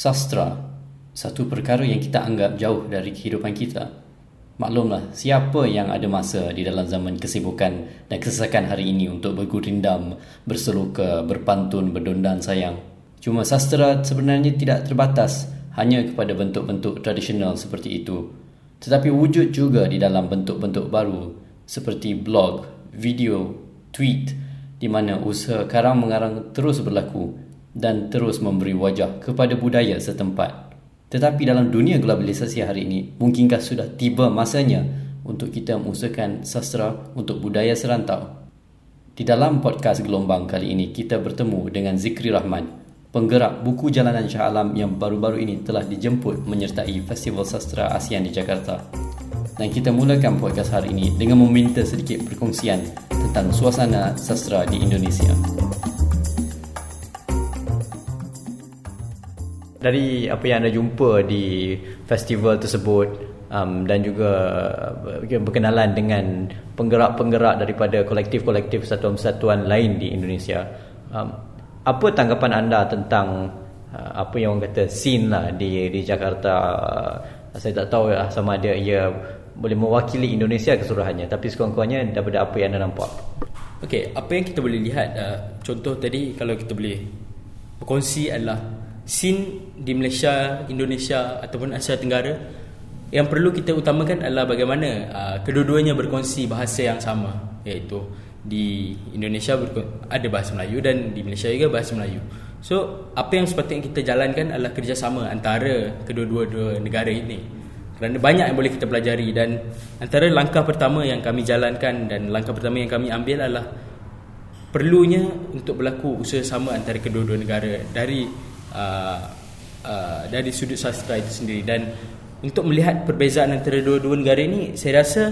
Sastra, satu perkara yang kita anggap jauh dari kehidupan kita. Maklumlah, siapa yang ada masa di dalam zaman kesibukan dan kesesakan hari ini untuk bergurindam, berseluka, berpantun, berdondan sayang. Cuma sastra sebenarnya tidak terbatas hanya kepada bentuk-bentuk tradisional seperti itu. Tetapi wujud juga di dalam bentuk-bentuk baru seperti blog, video, tweet di mana usaha karang mengarang terus berlaku dan terus memberi wajah kepada budaya setempat. Tetapi dalam dunia globalisasi hari ini, mungkinkah sudah tiba masanya untuk kita mengusahakan sastra untuk budaya serantau? Di dalam podcast Gelombang kali ini, kita bertemu dengan Zikri Rahman, penggerak buku Jalanan Shah Alam yang baru-baru ini telah dijemput menyertai Festival Sastra ASEAN di Jakarta. Dan kita mulakan podcast hari ini dengan meminta sedikit perkongsian tentang suasana sastra di Indonesia. Dari apa yang anda jumpa di festival tersebut um, dan juga uh, berkenalan dengan penggerak-penggerak daripada kolektif-kolektif satuan-satuan lain di Indonesia um, apa tanggapan anda tentang uh, apa yang orang kata scene lah di di Jakarta? Uh, saya tak tahu lah sama ada ia boleh mewakili Indonesia keseluruhannya tapi sekurang-kurangnya daripada apa yang anda nampak. Okey, apa yang kita boleh lihat uh, contoh tadi kalau kita boleh berkongsi adalah scene di Malaysia, Indonesia ataupun Asia Tenggara yang perlu kita utamakan adalah bagaimana uh, kedua-duanya berkongsi bahasa yang sama iaitu di Indonesia ada bahasa Melayu dan di Malaysia juga bahasa Melayu. So, apa yang sepatutnya kita jalankan adalah kerjasama antara kedua-dua negara ini. Kerana banyak yang boleh kita pelajari dan antara langkah pertama yang kami jalankan dan langkah pertama yang kami ambil adalah perlunya untuk berlaku usaha sama antara kedua-dua negara dari uh, uh, dari sudut sastra itu sendiri. Dan untuk melihat perbezaan antara dua-dua negara ini saya rasa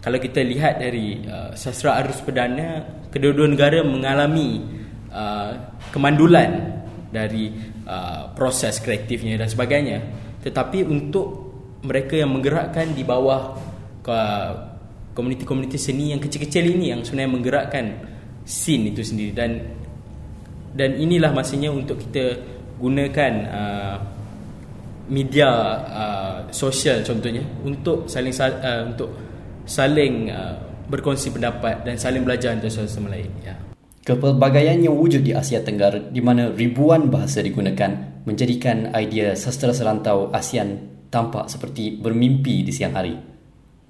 kalau kita lihat dari uh, sastra arus perdana kedua-dua negara mengalami uh, kemandulan dari uh, proses kreatifnya dan sebagainya. Tetapi untuk mereka yang menggerakkan di bawah uh, komuniti-komuniti seni yang kecil-kecil ini yang sebenarnya menggerakkan scene itu sendiri. Dan dan inilah masanya untuk kita gunakan uh, media uh, sosial contohnya untuk saling uh, untuk saling berkongsi pendapat dan saling belajar antara satu sama lain ya Kepelbagaian yang wujud di Asia Tenggara di mana ribuan bahasa digunakan menjadikan idea sastra serantau ASEAN tampak seperti bermimpi di siang hari.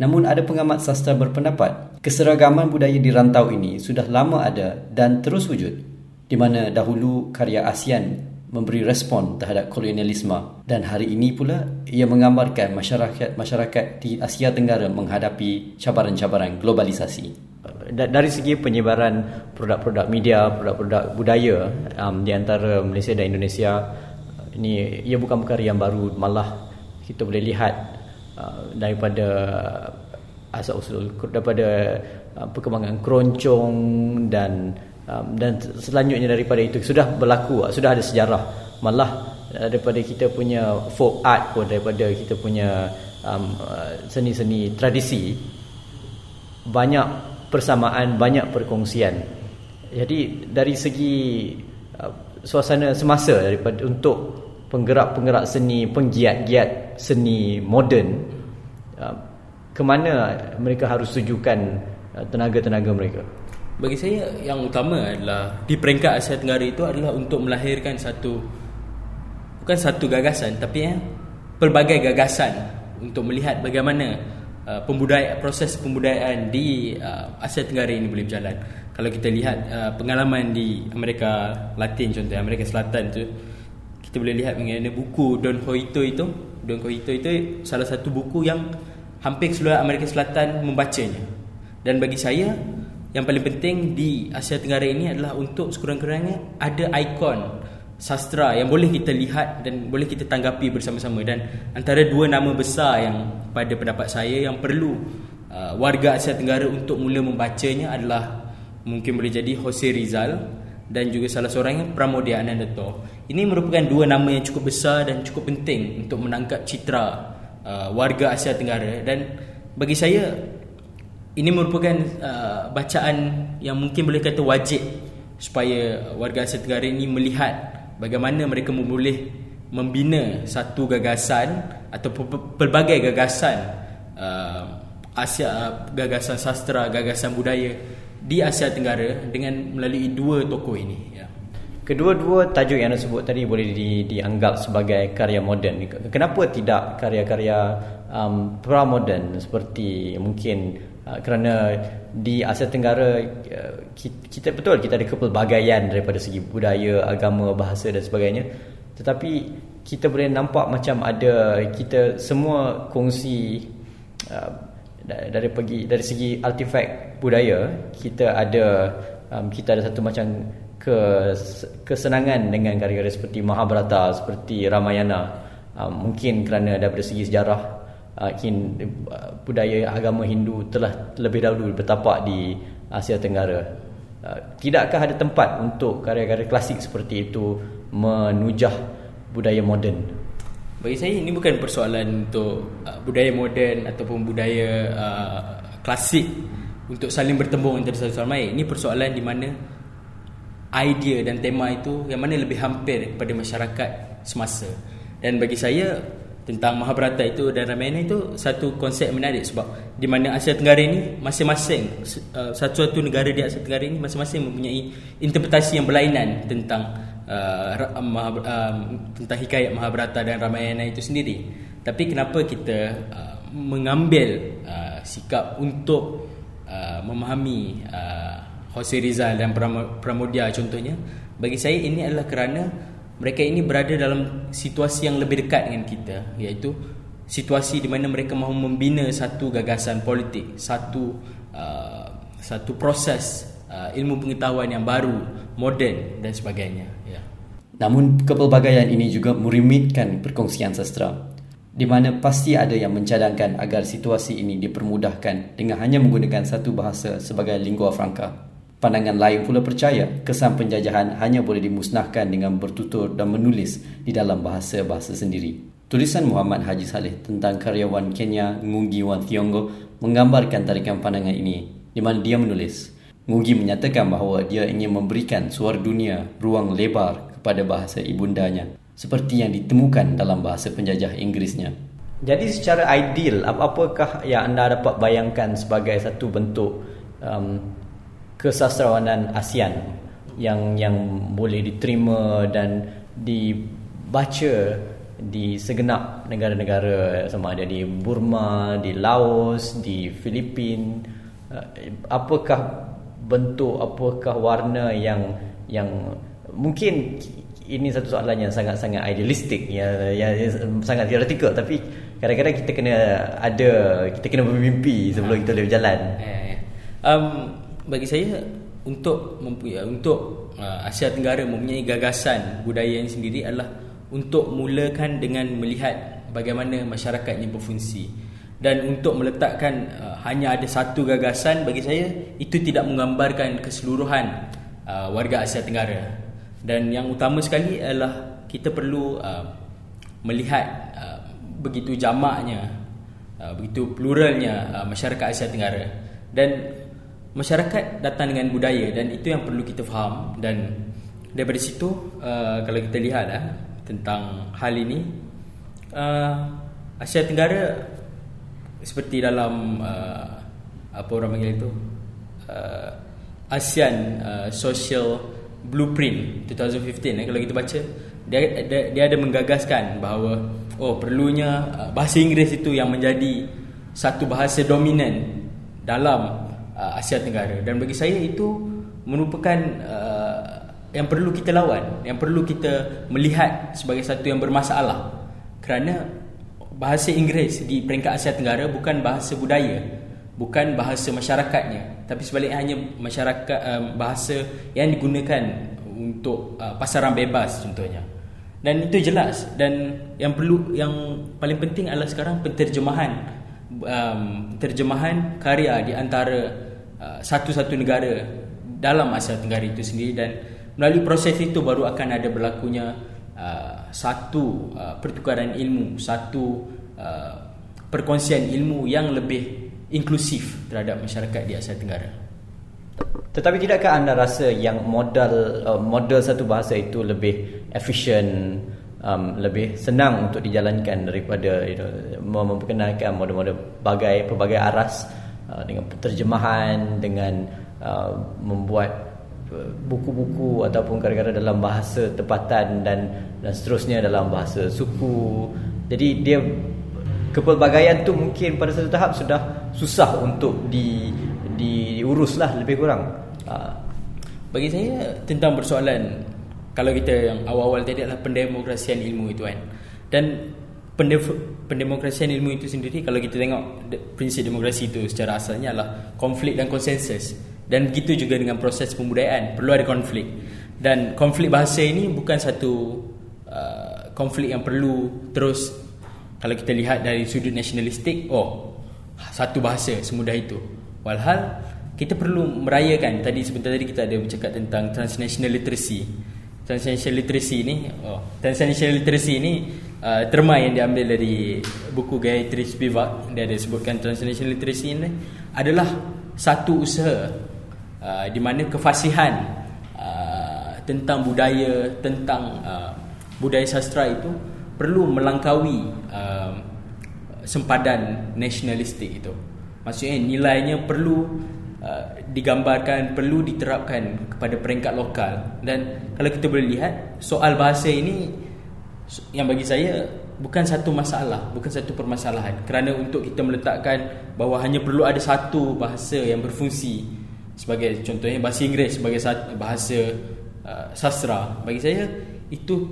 Namun ada pengamat sastra berpendapat keseragaman budaya di rantau ini sudah lama ada dan terus wujud di mana dahulu karya ASEAN memberi respon terhadap kolonialisme dan hari ini pula ia menggambarkan masyarakat-masyarakat di Asia Tenggara menghadapi cabaran-cabaran globalisasi. Dari segi penyebaran produk-produk media, produk-produk budaya um, di antara Malaysia dan Indonesia ini ia bukan perkara yang baru malah kita boleh lihat uh, daripada asal usul daripada uh, perkembangan keroncong dan um, dan selanjutnya daripada itu sudah berlaku sudah ada sejarah. Malah uh, daripada kita punya folk art pun daripada kita punya um, uh, seni-seni tradisi banyak persamaan banyak perkongsian. Jadi dari segi uh, suasana semasa daripada untuk penggerak-penggerak seni penggiat-giat seni moden uh, ke mana mereka harus tujukan uh, tenaga-tenaga mereka bagi saya yang utama adalah di peringkat Asia Tenggara itu adalah untuk melahirkan satu bukan satu gagasan tapi ya pelbagai gagasan untuk melihat bagaimana uh, pembudayaan proses pembudayaan di uh, Asia Tenggara ini boleh berjalan. Kalau kita lihat uh, pengalaman di Amerika Latin contohnya Amerika Selatan tu kita boleh lihat mengenai buku Don Quixote itu Don Quixote itu salah satu buku yang hampir seluruh Amerika Selatan membacanya. Dan bagi saya yang paling penting di Asia Tenggara ini adalah untuk sekurang-kurangnya ada ikon sastra yang boleh kita lihat dan boleh kita tanggapi bersama-sama dan antara dua nama besar yang pada pendapat saya yang perlu uh, warga Asia Tenggara untuk mula membacanya adalah mungkin boleh jadi Jose Rizal dan juga salah seorangnya Pramodia Anandato. Ini merupakan dua nama yang cukup besar dan cukup penting untuk menangkap citra uh, warga Asia Tenggara dan bagi saya ini merupakan uh, bacaan yang mungkin boleh kata wajib supaya warga Asia Tenggara ini melihat bagaimana mereka boleh membina satu gagasan atau pelbagai gagasan uh, Asia gagasan sastra gagasan budaya di Asia Tenggara dengan melalui dua tokoh ini ya. Kedua-dua tajuk yang anda sebut tadi boleh di, dianggap sebagai karya moden. Kenapa tidak karya-karya um, pra-moden seperti mungkin uh, kerana di Asia Tenggara uh, kita, betul kita ada kepelbagaian daripada segi budaya, agama, bahasa dan sebagainya. Tetapi kita boleh nampak macam ada kita semua kongsi uh, dari pergi dari segi artifak budaya kita ada um, kita ada satu macam ke kesenangan dengan karya-karya seperti Mahabharata seperti Ramayana um, mungkin kerana daripada segi sejarah uh, kin, uh, budaya agama Hindu telah lebih dahulu bertapak di Asia Tenggara uh, tidakkah ada tempat untuk karya-karya klasik seperti itu menujah budaya moden bagi saya ini bukan persoalan untuk uh, budaya moden ataupun budaya uh, klasik untuk saling bertembung antara satu sama lain. Ini persoalan di mana idea dan tema itu yang mana lebih hampir kepada masyarakat semasa. Dan bagi saya tentang Mahabharata itu dan Ramayana itu satu konsep menarik sebab di mana Asia Tenggara ini masing-masing uh, satu-satu negara di Asia Tenggara ini masing-masing mempunyai interpretasi yang berlainan tentang uh, uh, tentang hikayat Mahabharata dan Ramayana itu sendiri. Tapi kenapa kita uh, mengambil uh, sikap untuk uh, memahami uh, Hosei Rizal dan Pramodia contohnya? Bagi saya ini adalah kerana mereka ini berada dalam situasi yang lebih dekat dengan kita, iaitu situasi di mana mereka mahu membina satu gagasan politik, satu uh, satu proses uh, ilmu pengetahuan yang baru, moden dan sebagainya. Namun kepelbagaian ini juga merumitkan perkongsian sastra di mana pasti ada yang mencadangkan agar situasi ini dipermudahkan dengan hanya menggunakan satu bahasa sebagai lingua franca. Pandangan lain pula percaya kesan penjajahan hanya boleh dimusnahkan dengan bertutur dan menulis di dalam bahasa-bahasa sendiri. Tulisan Muhammad Haji Saleh tentang karyawan Kenya Ngugi Wan Thiong'o menggambarkan tarikan pandangan ini di mana dia menulis Ngugi menyatakan bahawa dia ingin memberikan suara dunia ruang lebar kepada bahasa ibundanya seperti yang ditemukan dalam bahasa penjajah Inggerisnya. Jadi secara ideal apakah yang anda dapat bayangkan sebagai satu bentuk um, kesastrawanan ASEAN yang yang boleh diterima dan dibaca di segenap negara-negara sama ada di Burma, di Laos, di Filipina uh, apakah bentuk apakah warna yang yang mungkin ini satu soalan yang sangat-sangat idealistik ya yang, yang sangat teoretikal tapi kadang-kadang kita kena ada kita kena bermimpi sebelum ha. kita boleh berjalan. Ya, ya. Um, bagi saya untuk mempunyai untuk uh, Asia Tenggara mempunyai gagasan budaya yang sendiri adalah untuk mulakan dengan melihat bagaimana masyarakatnya berfungsi. Dan untuk meletakkan uh, hanya ada satu gagasan bagi saya itu tidak menggambarkan keseluruhan uh, warga Asia Tenggara. Dan yang utama sekali adalah kita perlu uh, melihat uh, begitu jamaknya uh, begitu pluralnya uh, masyarakat Asia Tenggara. Dan masyarakat datang dengan budaya dan itu yang perlu kita faham dan daripada situ uh, kalau kita lihat uh, tentang hal ini uh, Asia Tenggara seperti dalam uh, apa orang panggil itu uh, ASEAN uh, Social blueprint 2015 eh, kalau kita baca dia, dia dia ada menggagaskan bahawa oh perlunya uh, bahasa Inggeris itu yang menjadi satu bahasa dominan dalam uh, Asia Tenggara. Dan bagi saya itu merupakan uh, yang perlu kita lawan yang perlu kita melihat sebagai satu yang bermasalah. Kerana bahasa Inggeris di peringkat Asia Tenggara bukan bahasa budaya bukan bahasa masyarakatnya tapi sebaliknya hanya masyarakat um, bahasa yang digunakan untuk uh, pasaran bebas contohnya. Dan itu jelas. Dan yang perlu yang paling penting adalah sekarang penterjemahan um, terjemahan karya di antara uh, satu-satu negara dalam Asia Tenggara itu sendiri dan melalui proses itu baru akan ada berlakunya uh, satu uh, pertukaran ilmu satu uh, perkongsian ilmu yang lebih inklusif terhadap masyarakat di Asia Tenggara. Tetapi tidakkah anda rasa yang modal uh, model satu bahasa itu lebih efisien, um, lebih senang untuk dijalankan daripada you know, memperkenalkan model-model bagai pelbagai aras uh, dengan terjemahan dengan uh, membuat uh, buku-buku ataupun kadang-kadang dalam bahasa tempatan dan dan seterusnya dalam bahasa suku. Jadi dia kepelbagaian tu mungkin pada satu tahap sudah susah untuk di diuruslah lebih kurang. Uh, bagi saya tentang persoalan kalau kita yang awal-awal tadi adalah pendemokrasian ilmu itu kan. Dan pendemokrasian ilmu itu sendiri kalau kita tengok prinsip demokrasi itu secara asalnya adalah konflik dan konsensus. Dan begitu juga dengan proses pembudayaan, perlu ada konflik. Dan konflik bahasa ini bukan satu uh, konflik yang perlu terus kalau kita lihat dari sudut nasionalistik, oh satu bahasa semudah itu. Walhal kita perlu merayakan tadi sebentar tadi kita ada bercakap tentang transnational literacy transnational literacy ni oh transnational literacy ni uh, terma yang diambil dari buku Gayatri Spivak. Dia ada sebutkan transnational literacy ni adalah satu usaha uh, di mana kefasihan uh, tentang budaya tentang uh, budaya sastra itu perlu melangkaui uh, sempadan nasionalistik itu. Maksudnya nilainya perlu Uh, digambarkan perlu diterapkan kepada peringkat lokal. Dan kalau kita boleh lihat soal bahasa ini yang bagi saya bukan satu masalah bukan satu permasalahan. Kerana untuk kita meletakkan bahawa hanya perlu ada satu bahasa yang berfungsi sebagai contohnya bahasa Inggeris sebagai bahasa uh, sastra bagi saya itu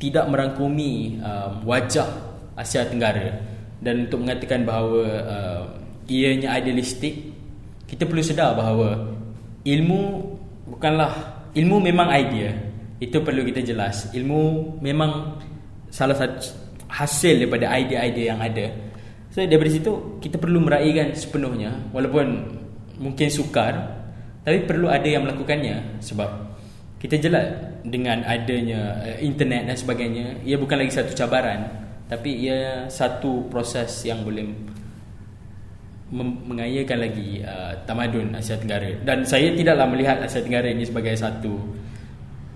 tidak merangkumi uh, wajah Asia Tenggara. Dan untuk mengatakan bahawa uh, ianya idealistik kita perlu sedar bahawa ilmu bukanlah ilmu memang idea itu perlu kita jelas. Ilmu memang salah satu hasil daripada idea-idea yang ada. So daripada situ kita perlu meraihkan sepenuhnya walaupun mungkin sukar tapi perlu ada yang melakukannya. Sebab kita jelas dengan adanya eh, internet dan sebagainya ia bukan lagi satu cabaran tapi ia satu proses yang boleh mengayakan lagi uh, tamadun Asia Tenggara. Dan saya tidaklah melihat Asia Tenggara ini sebagai satu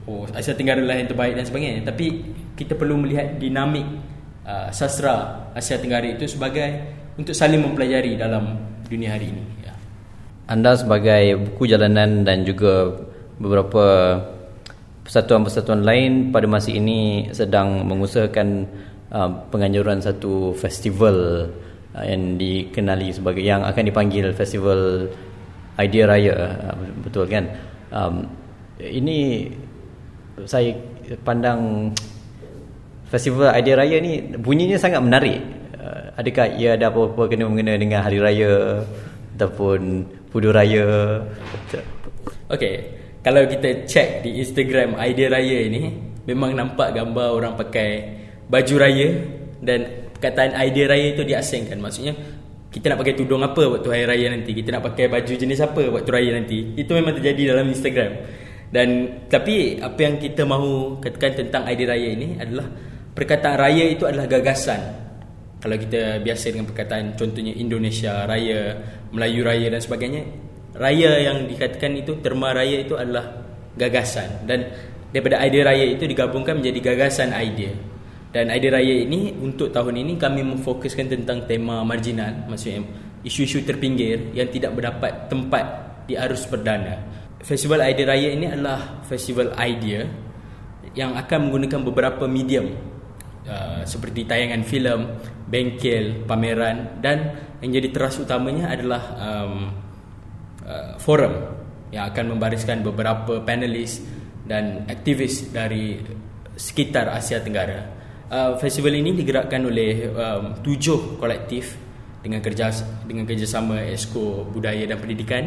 oh Asia Tenggara lah yang terbaik dan sebagainya tapi kita perlu melihat dinamik uh, sastra Asia Tenggara itu sebagai untuk saling mempelajari dalam dunia hari ini ya. Anda sebagai buku jalanan dan juga beberapa persatuan-persatuan lain pada masa ini sedang mengusahakan uh, penganjuran satu festival uh, yang dikenali sebagai yang akan dipanggil festival idea raya uh, betul kan um, ini saya pandang festival idea raya ni bunyinya sangat menarik. Uh, adakah ia ada apa-apa kena mengena dengan hari raya ataupun pudu raya? Okey kalau kita cek di Instagram idea raya ini memang nampak gambar orang pakai baju raya dan perkataan idea raya itu diasingkan. Maksudnya kita nak pakai tudung apa waktu hari raya nanti? Kita nak pakai baju jenis apa waktu raya nanti? Itu memang terjadi dalam Instagram dan tapi apa yang kita mahu katakan tentang idea raya ini adalah perkataan raya itu adalah gagasan. Kalau kita biasa dengan perkataan contohnya Indonesia raya Melayu raya dan sebagainya raya yang dikatakan itu terma raya itu adalah gagasan. Dan daripada idea raya itu digabungkan menjadi gagasan idea. Dan idea raya ini untuk tahun ini kami memfokuskan tentang tema marginal maksudnya isu-isu terpinggir yang tidak berdapat tempat di arus perdana. Festival Idea Raya ini adalah festival idea yang akan menggunakan beberapa medium. Uh, seperti tayangan filem, bengkel, pameran dan yang jadi teras utamanya adalah um, uh, forum yang akan membariskan beberapa panelis dan aktivis dari sekitar Asia Tenggara. Uh, festival ini digerakkan oleh um, tujuh kolektif dengan kerja dengan kerjasama Esko Budaya dan Pendidikan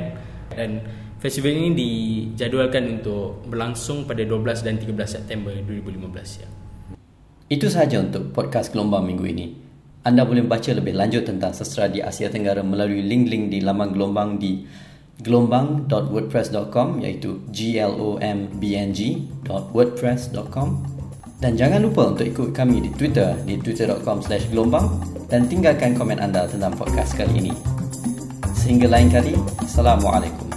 dan festival ini dijadualkan untuk berlangsung pada 12 dan 13 September 2015 ya. Itu sahaja untuk podcast Gelombang minggu ini. Anda boleh baca lebih lanjut tentang sastra di Asia Tenggara melalui link-link di laman Gelombang di gelombang.wordpress.com iaitu g l o m b n g.wordpress.com dan jangan lupa untuk ikut kami di Twitter di twitter.com gelombang dan tinggalkan komen anda tentang podcast kali ini. Sehingga lain kali, Assalamualaikum.